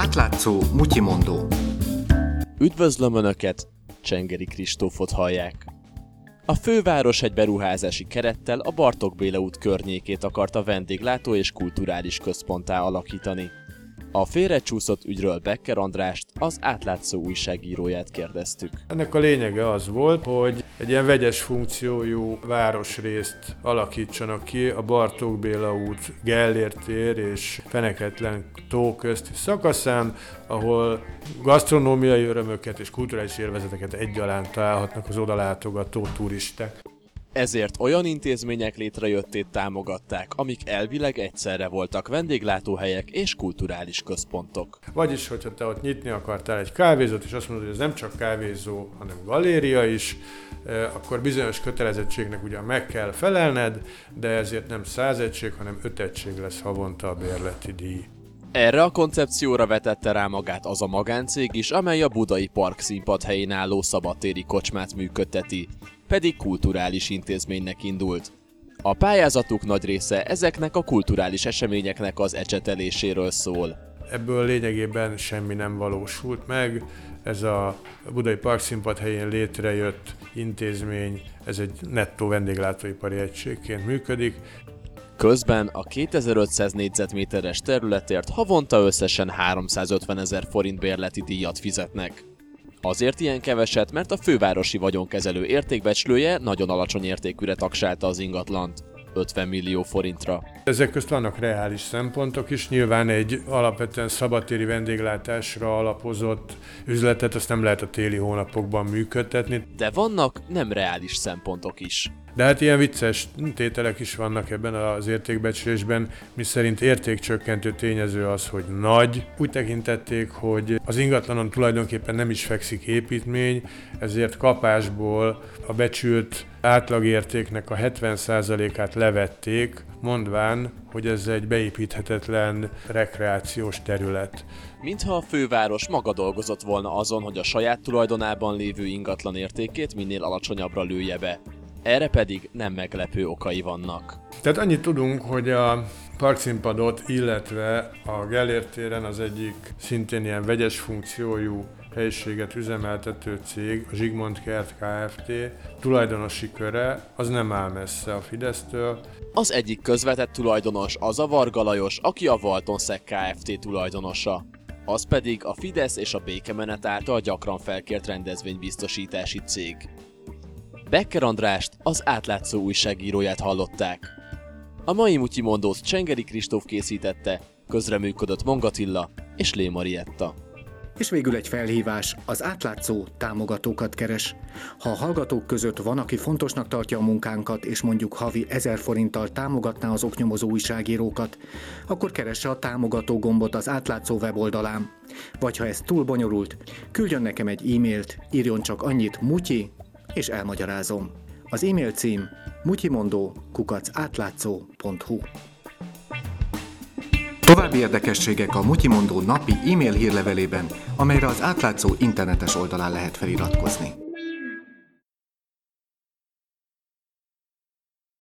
Átlátszó Mutyimondó Üdvözlöm Önöket, Csengeri Kristófot hallják. A főváros egy beruházási kerettel a Bartok Béla út környékét akarta vendéglátó és kulturális központtá alakítani. A félrecsúszott ügyről Becker Andrást, az átlátszó újságíróját kérdeztük. Ennek a lényege az volt, hogy egy ilyen vegyes funkciójú városrészt alakítsanak ki a Bartók Béla út, Gellért és Feneketlen tó közti szakaszán, ahol gasztronómiai örömöket és kulturális élvezeteket egyaránt találhatnak az odalátogató turisták. Ezért olyan intézmények létrejöttét támogatták, amik elvileg egyszerre voltak vendéglátóhelyek és kulturális központok. Vagyis, hogyha te ott nyitni akartál egy kávézót, és azt mondod, hogy ez nem csak kávézó, hanem galéria is, eh, akkor bizonyos kötelezettségnek ugyan meg kell felelned, de ezért nem 100 egység, hanem 5 egység lesz havonta a bérleti díj. Erre a koncepcióra vetette rá magát az a magáncég is, amely a Budai Park színpad helyén álló szabadtéri kocsmát működteti, pedig kulturális intézménynek indult. A pályázatuk nagy része ezeknek a kulturális eseményeknek az ecseteléséről szól. Ebből lényegében semmi nem valósult meg. Ez a Budai Park színpad helyén létrejött intézmény, ez egy nettó vendéglátóipari egységként működik, Közben a 2500 négyzetméteres területért havonta összesen 350 ezer forint bérleti díjat fizetnek. Azért ilyen keveset, mert a fővárosi vagyonkezelő értékbecslője nagyon alacsony értékűre taksálta az ingatlant. 50 millió forintra. Ezek közt vannak reális szempontok is. Nyilván egy alapvetően szabadtéri vendéglátásra alapozott üzletet azt nem lehet a téli hónapokban működtetni. De vannak nem reális szempontok is. De hát ilyen vicces tételek is vannak ebben az értékbecslésben, mi szerint értékcsökkentő tényező az, hogy nagy. Úgy tekintették, hogy az ingatlanon tulajdonképpen nem is fekszik építmény, ezért kapásból a becsült átlagértéknek a 70%-át levették, mondván, hogy ez egy beépíthetetlen rekreációs terület. Mintha a főváros maga dolgozott volna azon, hogy a saját tulajdonában lévő ingatlan értékét minél alacsonyabbra lője be. Erre pedig nem meglepő okai vannak. Tehát annyit tudunk, hogy a parkszínpadot, illetve a Gellért téren az egyik szintén ilyen vegyes funkciójú helyiséget üzemeltető cég, a Zsigmond Kert Kft. tulajdonosi köre, az nem áll messze a Fidesztől. Az egyik közvetett tulajdonos az a Varga Lajos, aki a Valtonszek Kft. tulajdonosa. Az pedig a Fidesz és a békemenet által gyakran felkért rendezvénybiztosítási cég. Becker Andrást, az átlátszó újságíróját hallották. A mai Mutyimondót Csengeri Kristóf készítette, közreműködött Mongatilla és Lé Marietta. És végül egy felhívás, az átlátszó támogatókat keres. Ha a hallgatók között van, aki fontosnak tartja a munkánkat, és mondjuk havi 1000 forinttal támogatná az oknyomozó újságírókat, akkor keresse a támogató gombot az átlátszó weboldalán. Vagy ha ez túl bonyolult, küldjön nekem egy e-mailt, írjon csak annyit mutyi, és elmagyarázom. Az e-mail cím mutyimondó kukac További érdekességek a Mutyimondó napi e-mail hírlevelében, amelyre az átlátszó internetes oldalán lehet feliratkozni.